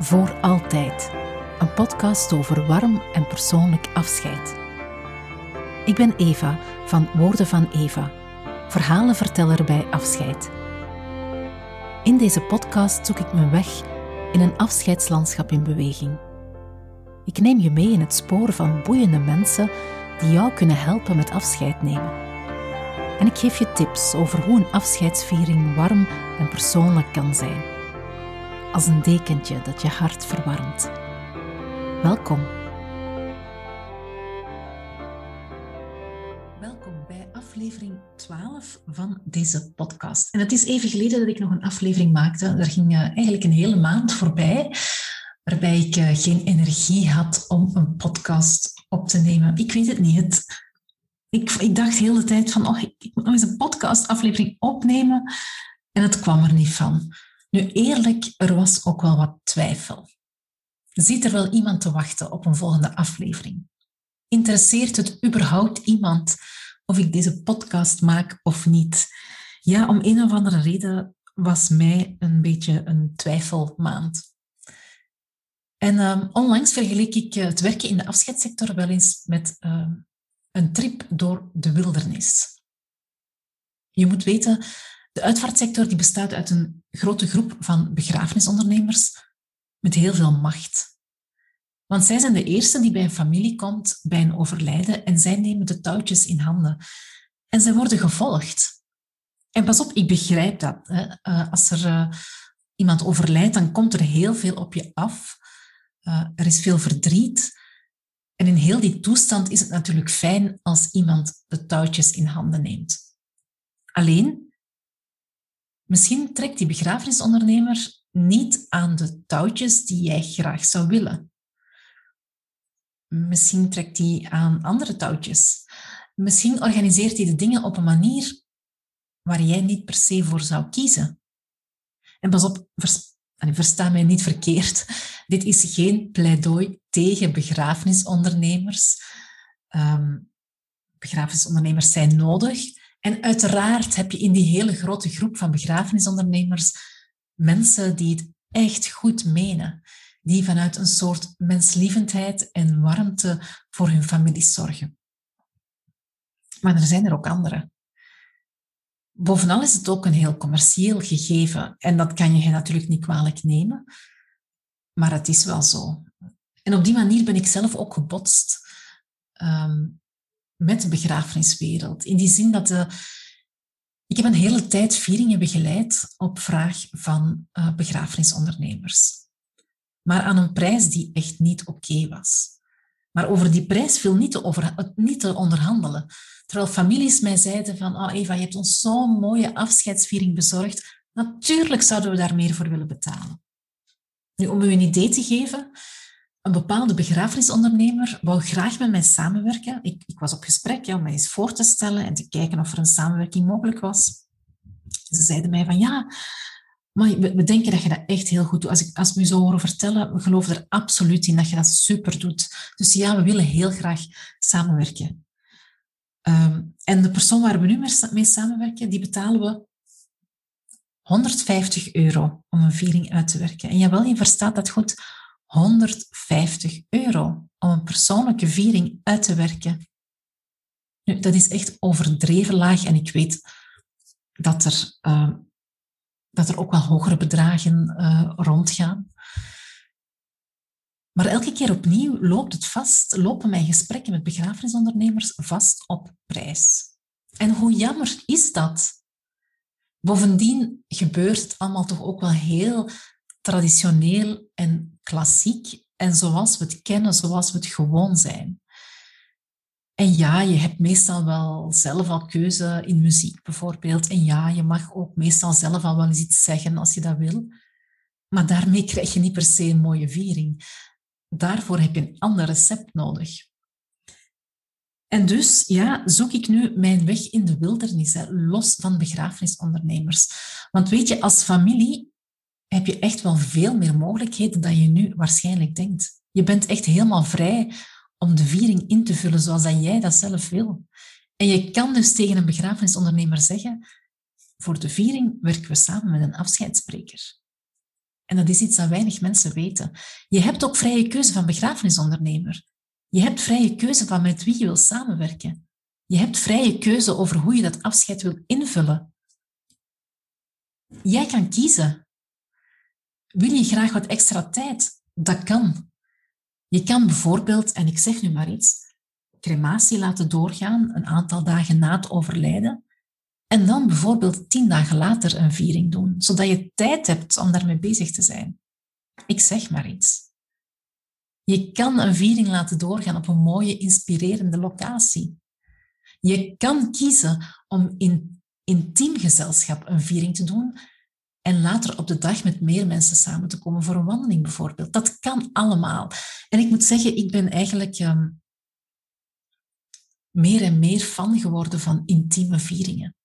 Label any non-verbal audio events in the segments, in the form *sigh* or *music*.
Voor altijd. Een podcast over warm en persoonlijk afscheid. Ik ben Eva van Woorden van Eva, verhalenverteller bij afscheid. In deze podcast zoek ik mijn weg in een afscheidslandschap in beweging. Ik neem je mee in het spoor van boeiende mensen die jou kunnen helpen met afscheid nemen. En ik geef je tips over hoe een afscheidsviering warm en persoonlijk kan zijn als een dekentje dat je hart verwarmt. Welkom. Welkom bij aflevering 12 van deze podcast. En het is even geleden dat ik nog een aflevering maakte. Er ging eh, eigenlijk een hele maand voorbij, waarbij ik eh, geen energie had om een podcast op te nemen. Ik weet het niet. ik, ik dacht de hele tijd van, oh, ik moet nog eens een podcastaflevering opnemen. En het kwam er niet van. Nu eerlijk, er was ook wel wat twijfel. Ziet er wel iemand te wachten op een volgende aflevering? Interesseert het überhaupt iemand of ik deze podcast maak of niet? Ja, om een of andere reden was mij een beetje een twijfelmaand. En um, onlangs vergeleek ik eh, het werken in de afscheidssector wel eens met uh, een trip door de wildernis. Je moet weten, de uitvaartsector die bestaat uit een grote groep van begrafenisondernemers met heel veel macht. Want zij zijn de eerste die bij een familie komt bij een overlijden en zij nemen de touwtjes in handen. En zij worden gevolgd. En pas op, ik begrijp dat. Hè. Eh, als er uh, iemand overlijdt, dan komt er heel veel op je af. Uh, er is veel verdriet. En in heel die toestand is het natuurlijk fijn als iemand de touwtjes in handen neemt. Alleen, Misschien trekt die begrafenisondernemer niet aan de touwtjes die jij graag zou willen. Misschien trekt hij aan andere touwtjes. Misschien organiseert hij de dingen op een manier waar jij niet per se voor zou kiezen. En pas op, versta mij niet verkeerd. *laughs* Dit is geen pleidooi tegen begrafenisondernemers. Um, begrafenisondernemers zijn nodig. En uiteraard heb je in die hele grote groep van begrafenisondernemers mensen die het echt goed menen, die vanuit een soort menslievendheid en warmte voor hun familie zorgen. Maar er zijn er ook andere. Bovenal is het ook een heel commercieel gegeven en dat kan je natuurlijk niet kwalijk nemen, maar het is wel zo. En op die manier ben ik zelf ook gebotst. Ehm, met de begrafeniswereld. In die zin dat de, ik heb een hele tijd vieringen begeleid op vraag van uh, begrafenisondernemers. Maar aan een prijs die echt niet oké was. Maar over die prijs viel niet te, over, niet te onderhandelen. Terwijl families mij zeiden van, oh Eva, je hebt ons zo'n mooie afscheidsviering bezorgd. Natuurlijk zouden we daar meer voor willen betalen. Nu, om u een idee te geven, een bepaalde begrafenisondernemer wou graag met mij samenwerken. Ik, ik was op gesprek ja, om mij eens voor te stellen en te kijken of er een samenwerking mogelijk was. Ze zeiden mij van ja, maar we, denken dat je dat echt heel goed doet. Als, ik, als we je zo horen vertellen, we geloven er absoluut in dat je dat super doet. Dus ja, we willen heel graag samenwerken. Ehm, en de persoon waar we nu mee samenwerken, die betalen we 150 euro om een viering uit te werken. En jawel, je verstaat dat goed. 150 euro om een persoonlijke viering uit te werken. Nu, dat is echt overdreven laag en ik weet dat er, uh, dat er ook wel hogere bedragen uh, rondgaan. Maar elke keer opnieuw loopt het vast, lopen mijn gesprekken met begrafenisondernemers vast op prijs. En hoe jammer is dat? Bovendien gebeurt het allemaal toch ook wel heel traditioneel en klassiek en zoals we het kennen, zoals we het gewoon zijn. En ja, je hebt meestal wel zelf al keuze in muziek bijvoorbeeld. En ja, je mag ook meestal zelf al wel eens iets zeggen als je dat wil. Maar daarmee krijg je niet per se een mooie viering. Daarvoor heb je een ander recept nodig. En dus ja, zoek ik nu mijn weg in de wildernis, los van begrafenisondernemers. Want weet je, als familie heb je echt wel veel meer mogelijkheden dan je nu waarschijnlijk denkt. Je bent echt helemaal vrij om de viering in te vullen zoals dat jij dat zelf wil. En je kan dus tegen een begrafenisondernemer zeggen, voor de viering werken we samen met een afscheidsspreker. En dat is iets dat weinig mensen weten. Je hebt ook vrije keuze van begrafenisondernemer. Je hebt vrije keuze van met wie je wil samenwerken. Je hebt vrije keuze over hoe je dat afscheid wil invullen. Jij kan kiezen. Wil je graag wat extra tijd? Dat kan. Je kan bijvoorbeeld, en ik zeg nu maar iets, crematie laten doorgaan een aantal dagen na het overlijden. En dan bijvoorbeeld tien dagen later een viering doen, zodat je tijd hebt om daarmee bezig te zijn. Ik zeg maar iets. Je kan een viering laten doorgaan op een mooie, inspirerende locatie. Je kan kiezen om in intiem gezelschap een viering te doen en later op de dag met meer mensen samen te komen voor een wandeling bijvoorbeeld. Dat kan allemaal. En ik moet zeggen, ik ben eigenlijk um, meer en meer fan geworden van intieme vieringen.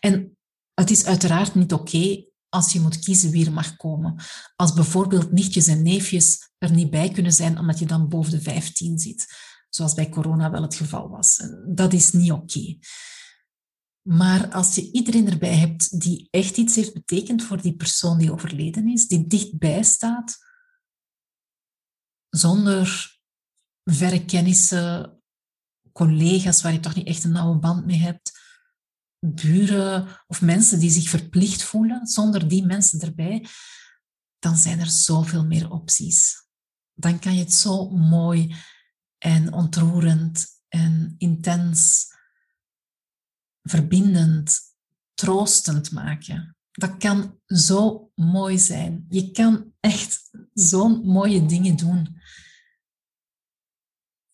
En het is uiteraard niet oké als je moet kiezen wie er mag komen. Als bijvoorbeeld nichtjes en neefjes er niet bij kunnen zijn omdat je dan boven de 15 zit, zoals bij corona wel het geval was. Dat is niet oké. Maar als je iedereen erbij hebt die echt iets heeft betekend voor die persoon die overleden is, die dichtbij staat, zonder verre kennissen, collega's waar je toch niet echt een nauwe band mee hebt, buren of mensen die zich verplicht voelen zonder die mensen erbij, dan zijn er zoveel meer opties. Dan kan je het zo mooi en ontroerend en intens, verbindend, troostend maken. Dat kan zo mooi zijn. Je kan echt zo'n mooie dingen doen.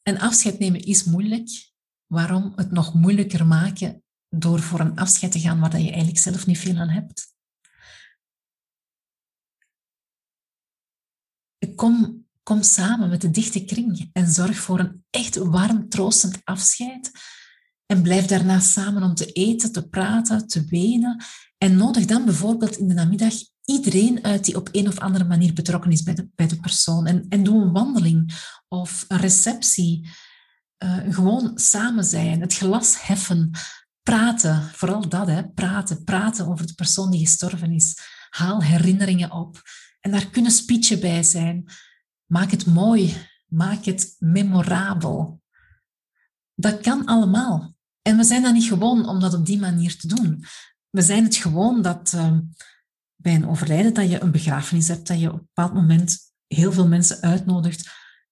En afscheid nemen is moeilijk. Waarom het nog moeilijker maken door voor een afscheid te gaan waar je eigenlijk zelf niet veel aan hebt. Kom, kom samen met de dichte kring en zorg voor een echt warm, troostend afscheid. En blijf daarna samen om te eten, te praten, te wenen. En nodig dan bijvoorbeeld in de namiddag iedereen uit die op een of andere manier betrokken is bij de, bij de persoon. En, en doe een wandeling of een receptie. Uh, gewoon samen zijn, het glas heffen, praten, vooral dat, hè, praten, praten over de persoon die gestorven is. Haal herinneringen op. En daar kunnen speechen bij zijn. Maak het mooi, maak het memorabel. Dat kan allemaal. En we zijn dat niet gewoon om dat op die manier te doen. We zijn het gewoon dat uh, bij een overlijden dat je een begrafenis hebt, dat je op een bepaald moment heel veel mensen uitnodigt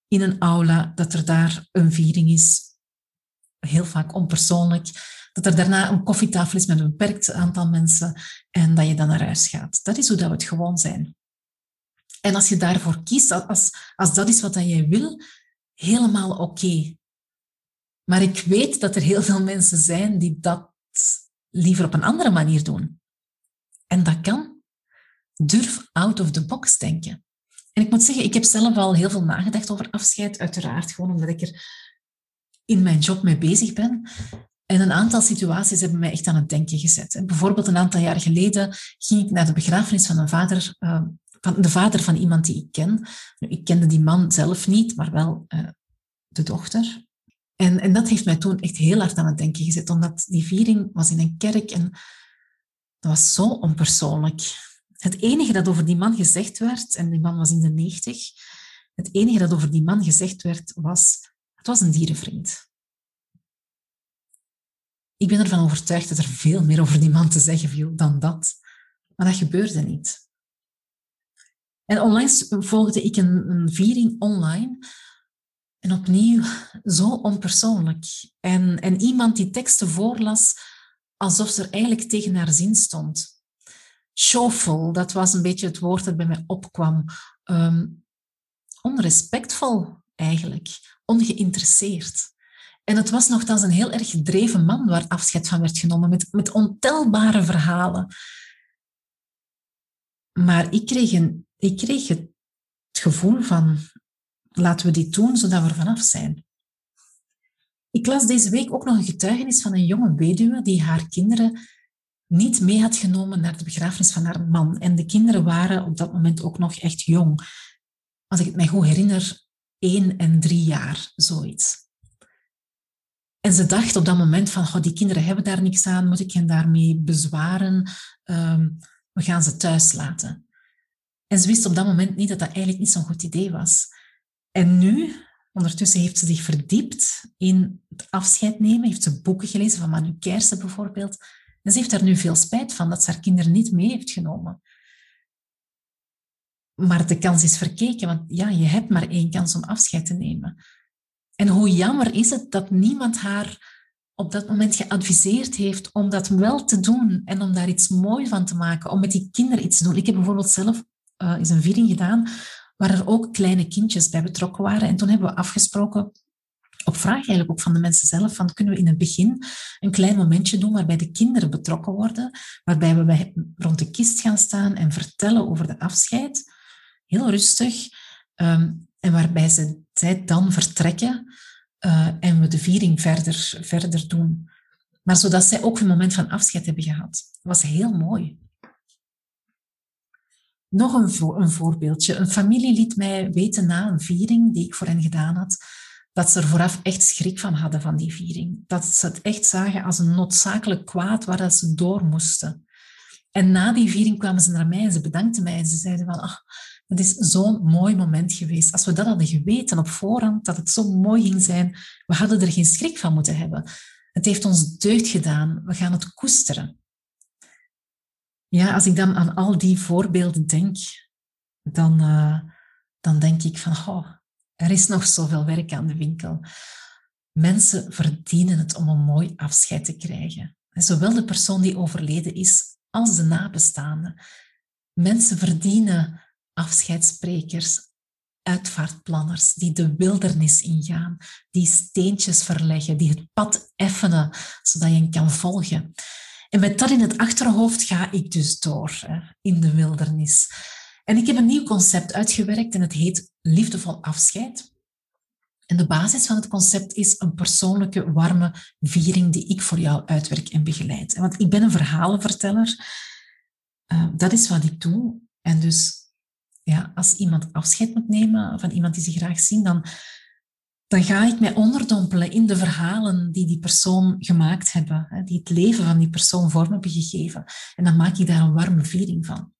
in een aula, dat er daar een viering is, heel vaak onpersoonlijk, dat er daarna een koffietafel is met een beperkt aantal mensen en dat je dan naar huis gaat. Dat is hoe dat we het gewoon zijn. En als je daarvoor kiest, als, als dat is wat jij wil, helemaal oké. Maar ik weet dat er heel veel mensen zijn die dat liever op een andere manier doen. En dat kan. Durf out of the box denken. En ik moet zeggen, ik heb zelf al heel veel nagedacht over afscheid, uiteraard gewoon omdat ik er in mijn job mee bezig ben. En een aantal situaties hebben mij echt aan het denken gezet. Bijvoorbeeld een aantal jaar geleden ging ik naar de begrafenis van een vader, uh, van de vader van iemand die ik ken. Ik kende die man zelf niet, maar wel uh, de dochter. En, en dat heeft mij toen echt heel hard aan het denken gezet, omdat die viering was in een kerk en dat was zo onpersoonlijk. Het enige dat over die man gezegd werd, en die man was in de negentig, het enige dat over die man gezegd werd was, het was een dierenvriend. Ik ben ervan overtuigd dat er veel meer over die man te zeggen viel dan dat. Maar dat gebeurde niet. En onlangs volgde ik een, een viering online. En opnieuw zo onpersoonlijk. En, en iemand die teksten voorlas alsof ze er eigenlijk tegen haar zin stond. Showful, dat was een beetje het woord dat bij mij opkwam. Um, onrespectvol eigenlijk, ongeïnteresseerd. En het was nogthans een heel erg gedreven man waar afscheid van werd genomen, met, met ontelbare verhalen. Maar ik kreeg, een, ik kreeg het, gevoel van, laten we dit doen zodat we er vanaf zijn. Ik las deze week ook nog een getuigenis van een jonge weduwe die haar kinderen niet mee had genomen naar de begrafenis van haar man. En de kinderen waren op dat moment ook nog echt jong. Als ik het mij goed herinner, één en drie jaar, zoiets. En ze dacht op dat moment van, die kinderen hebben daar niks aan, moet ik hen daarmee bezwaren? Um, we gaan ze thuis laten. En ze wist op dat moment niet dat dat eigenlijk niet zo'n goed idee was. En nu, ondertussen heeft ze zich verdiept in het afscheid nemen, heeft ze boeken gelezen van Manu Kersen bijvoorbeeld. En ze heeft daar nu veel spijt van dat ze haar kinderen niet mee heeft genomen. Maar de kans is verkeken, want ja, je hebt maar één kans om afscheid te nemen. En hoe jammer is het dat niemand haar op dat moment geadviseerd heeft om dat wel te doen en om daar iets moois van te maken, om met die kinderen iets te doen. Ik heb bijvoorbeeld zelf uh, een viering gedaan waar er ook kleine kindjes bij betrokken waren. En toen hebben we afgesproken, op vraag eigenlijk ook van de mensen zelf, van kunnen we in het begin een klein momentje doen waarbij de kinderen betrokken worden, waarbij we bij, rond de kist gaan staan en vertellen over de afscheid, heel rustig, um, en waarbij ze, zij dan vertrekken uh, en we de viering verder, verder doen. Maar zodat zij ook een moment van afscheid hebben gehad. Dat was heel mooi. Nog een, een voorbeeldje. Een familie liet mij weten na een viering die ik voor hen gedaan had, dat ze er vooraf echt schrik van hadden van die viering. Dat ze het echt zagen als een noodzakelijk kwaad waar ze door moesten. En na die viering kwamen ze naar mij en ze bedankten mij en ze zeiden van, ach, het is zo'n mooi moment geweest. Als we dat hadden geweten op voorhand, dat het zo mooi ging zijn, we hadden er geen schrik van moeten hebben. Het heeft ons deugd gedaan. We gaan het koesteren. Ja, als ik dan aan al die voorbeelden denk, dan, uh, dan denk ik van, oh, er is nog zoveel werk aan de winkel. Mensen verdienen het om een mooi afscheid te krijgen. En zowel de persoon die overleden is, als de nabestaanden. Mensen verdienen afscheidssprekers, uitvaartplanners die de wildernis ingaan, die steentjes verleggen, die het pad effenen, zodat je hen kan volgen. En met dat in het achterhoofd ga ik dus door in de wildernis. En ik heb een nieuw concept uitgewerkt en het heet liefdevol afscheid. En de basis van het concept is een persoonlijke, warme viering die ik voor jou uitwerk en begeleid. Want ik ben een verhalenverteller. Uh, dat is wat ik doe. En dus ja, als iemand afscheid moet nemen van iemand die ze graag zien, dan, dan ga ik mij onderdompelen in de verhalen die die persoon gemaakt hebben, die het leven van die persoon vorm hebben gegeven. En dan maak ik daar een warme viering van.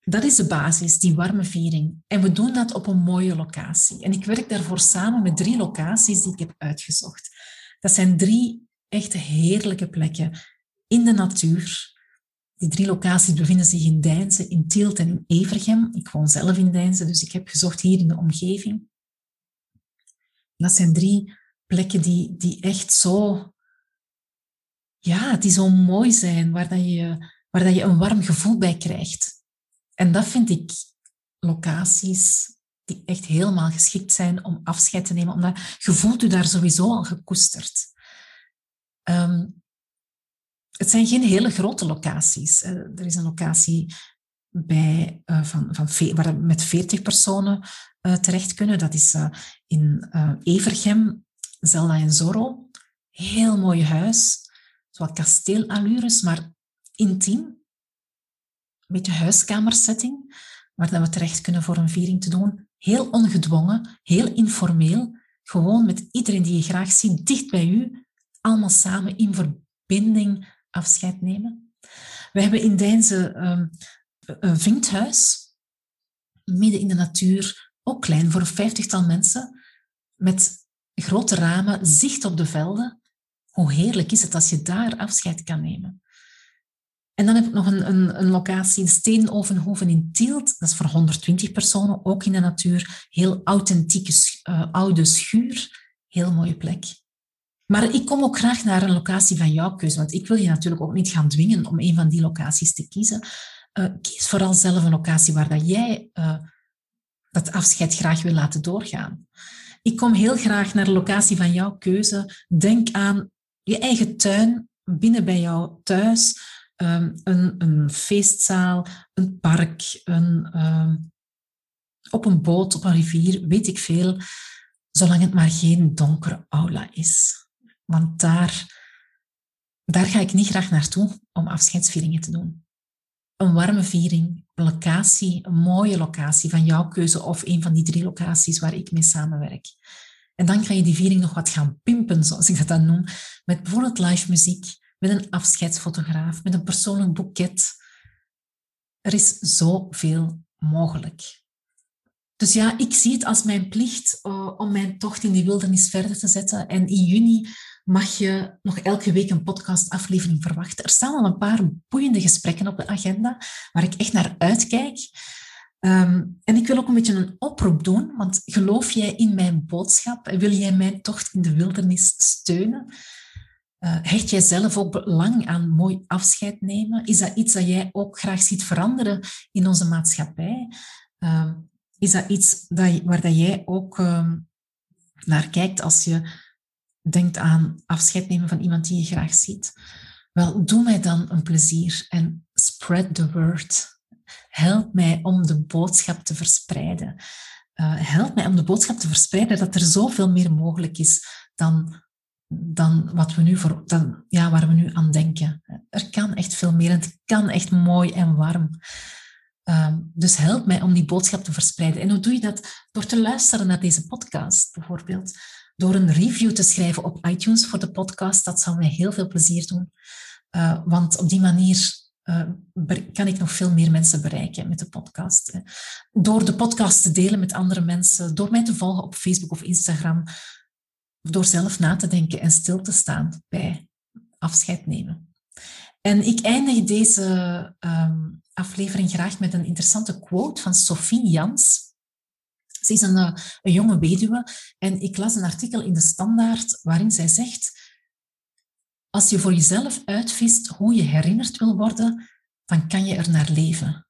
Dat is de basis, die warme viering. En we doen dat op een mooie locatie. En ik werk daarvoor samen met drie locaties die ik heb uitgezocht. Dat zijn drie echt heerlijke plekken in de natuur, die drie locaties bevinden zich in Deinze, in Tielt en in Evergem. Ik woon zelf in Deinze, dus ik heb gezocht hier in de omgeving. Dat zijn drie plekken die, die echt zo, ja, die zo mooi zijn, waar, dat je, waar dat je een warm gevoel bij krijgt. En dat vind ik locaties die echt helemaal geschikt zijn om afscheid te nemen, omdat je voelt je daar sowieso al gekoesterd. Um, het zijn geen hele grote locaties. Er is een locatie bij, uh, van, van waar we met 40 personen uh, terecht kunnen. Dat is uh, in Evergem, Zelda en Zorro. Heel mooi huis. Zowat kasteelallures, maar intiem. Een beetje huiskamersetting, waar dat we terecht kunnen voor een viering te doen. Heel ongedwongen, heel informeel. Gewoon met iedereen die je graag ziet, dicht bij u. Allemaal samen in verbinding afscheid nemen. We hebben in Deinze um, een vinkhuis, midden in de natuur, ook klein voor een vijftigtal mensen, met grote ramen, zicht op de velden. Hoe heerlijk is het als je daar afscheid kan nemen. En dan heb ik nog een, een, een locatie, de Steenovenhoven in Tielt. Dat is voor 120 personen, ook in de natuur. Heel authentieke uh, oude schuur. Heel mooie plek. Maar ik kom ook graag naar een locatie van jouw keuze, want ik wil je natuurlijk ook niet gaan dwingen om een van die locaties te kiezen. Uh, kies vooral zelf een locatie waar dat jij uh, dat afscheid graag wil laten doorgaan. Ik kom heel graag naar de locatie van jouw keuze. Denk aan je eigen tuin, binnen bij jou thuis, um, een, een, feestzaal, een park, een, um, op een boot, op een rivier, weet ik veel, zolang het maar geen donkere aula is. Want daar, daar ga ik niet graag naartoe om afscheidsvieringen te doen. Een warme viering, een locatie, een mooie locatie van jouw keuze of een van die drie locaties waar ik mee samenwerk. En dan ga je die viering nog wat gaan pimpen, zoals ik dat dan noem, met bijvoorbeeld live muziek, met een afscheidsfotograaf, met een persoonlijk boeket. Er is zoveel mogelijk. Dus ja, ik zie het als mijn plicht uh, om mijn tocht in die wildernis verder te zetten. En in juni mag je nog elke week een podcastaflevering verwachten. Er staan al een paar boeiende gesprekken op de agenda waar ik echt naar uitkijk. Um, en ik wil ook een beetje een oproep doen, want geloof jij in mijn boodschap en wil jij mijn tocht in de wildernis steunen? Uh, hecht jij zelf ook belang aan mooi afscheid nemen? Is dat iets dat jij ook graag ziet veranderen in onze maatschappij? Uh, is dat iets dat, waar dat jij ook uh, naar kijkt als je denkt aan afscheid nemen van iemand die je graag ziet? Wel, doe mij dan een plezier en spread the word. Help mij om de boodschap te verspreiden. Uh, help mij om de boodschap te verspreiden dat er zoveel meer mogelijk is dan, dan, wat we nu voor, dan ja, waar we nu aan denken. Er kan echt veel meer en het kan echt mooi en warm. Uh, dus help mij om die boodschap te verspreiden. En hoe doe je dat? Door te luisteren naar deze podcast, bijvoorbeeld. Door een review te schrijven op iTunes voor de podcast. Dat zou mij heel veel plezier doen. Uh, want op die manier uh, kan ik nog veel meer mensen bereiken met de podcast. Door de podcast te delen met andere mensen, door mij te volgen op Facebook of Instagram, door zelf na te denken en stil te staan bij afscheid nemen. En ik eindig deze um, aflevering graag met een interessante quote van Sophie Jans. Ze is een, uh, een jonge weduwe en ik las een artikel in de Standaard waarin zij zegt als je voor jezelf uitvist hoe je herinnerd wil worden, dan kan je er naar leven.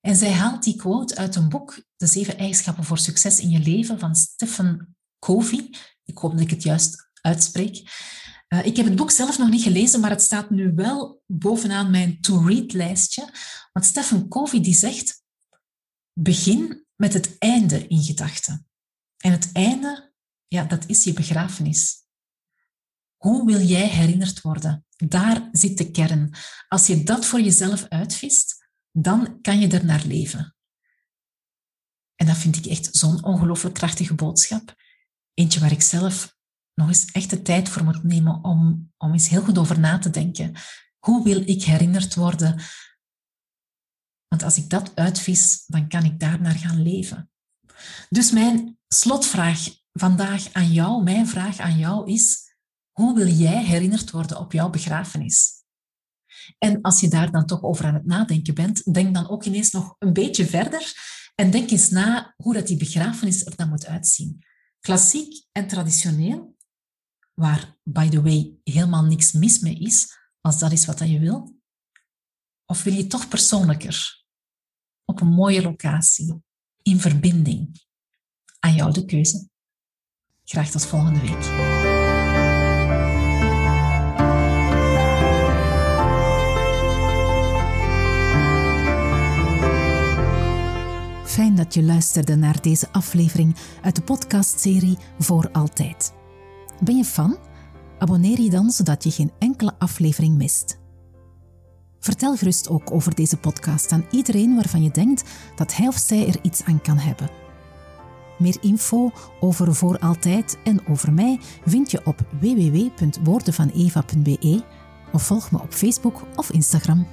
En zij haalt die quote uit een boek, De Zeven Eigenschappen voor Succes in je Leven, van Stephen Covey. Ik hoop dat ik het juist uitspreek. Uh, ik heb het boek zelf nog niet gelezen, maar het staat nu wel bovenaan mijn to-read-lijstje. Want Stephen Covey die zegt, begin met het einde in gedachten. En het einde, ja, dat is je begrafenis. Hoe wil jij herinnerd worden? Daar zit de kern. Als je dat voor jezelf uitvist, dan kan je er naar leven. En dat vind ik echt zo'n ongelooflijk krachtige boodschap. Eentje waar ik zelf nog eens echt de tijd voor moet nemen om, om eens heel goed over na te denken. Hoe wil ik herinnerd worden? Want als ik dat uitvis, dan kan ik daar naar gaan leven. Dus mijn slotvraag vandaag aan jou, mijn vraag aan jou is, hoe wil jij herinnerd worden op jouw begrafenis? En als je daar dan toch over aan het nadenken bent, denk dan ook ineens nog een beetje verder en denk eens na hoe dat die begrafenis er dan moet uitzien. Klassiek en traditioneel, waar, by the way, helemaal niks mis mee is, als dat is wat je wil. Of wil je toch persoonlijker, op een mooie locatie, in verbinding? Aan jou de keuze. Graag tot volgende week. Fijn dat je luisterde naar deze aflevering uit de podcastserie Voor Altijd. Ben je fan? Abonneer je dan zodat je geen enkele aflevering mist. Vertel gerust ook over deze podcast aan iedereen waarvan je denkt dat hij of zij er iets aan kan hebben. Meer info over Voor Altijd en over mij vind je op www.woordenvaneva.be of volg me op Facebook of Instagram.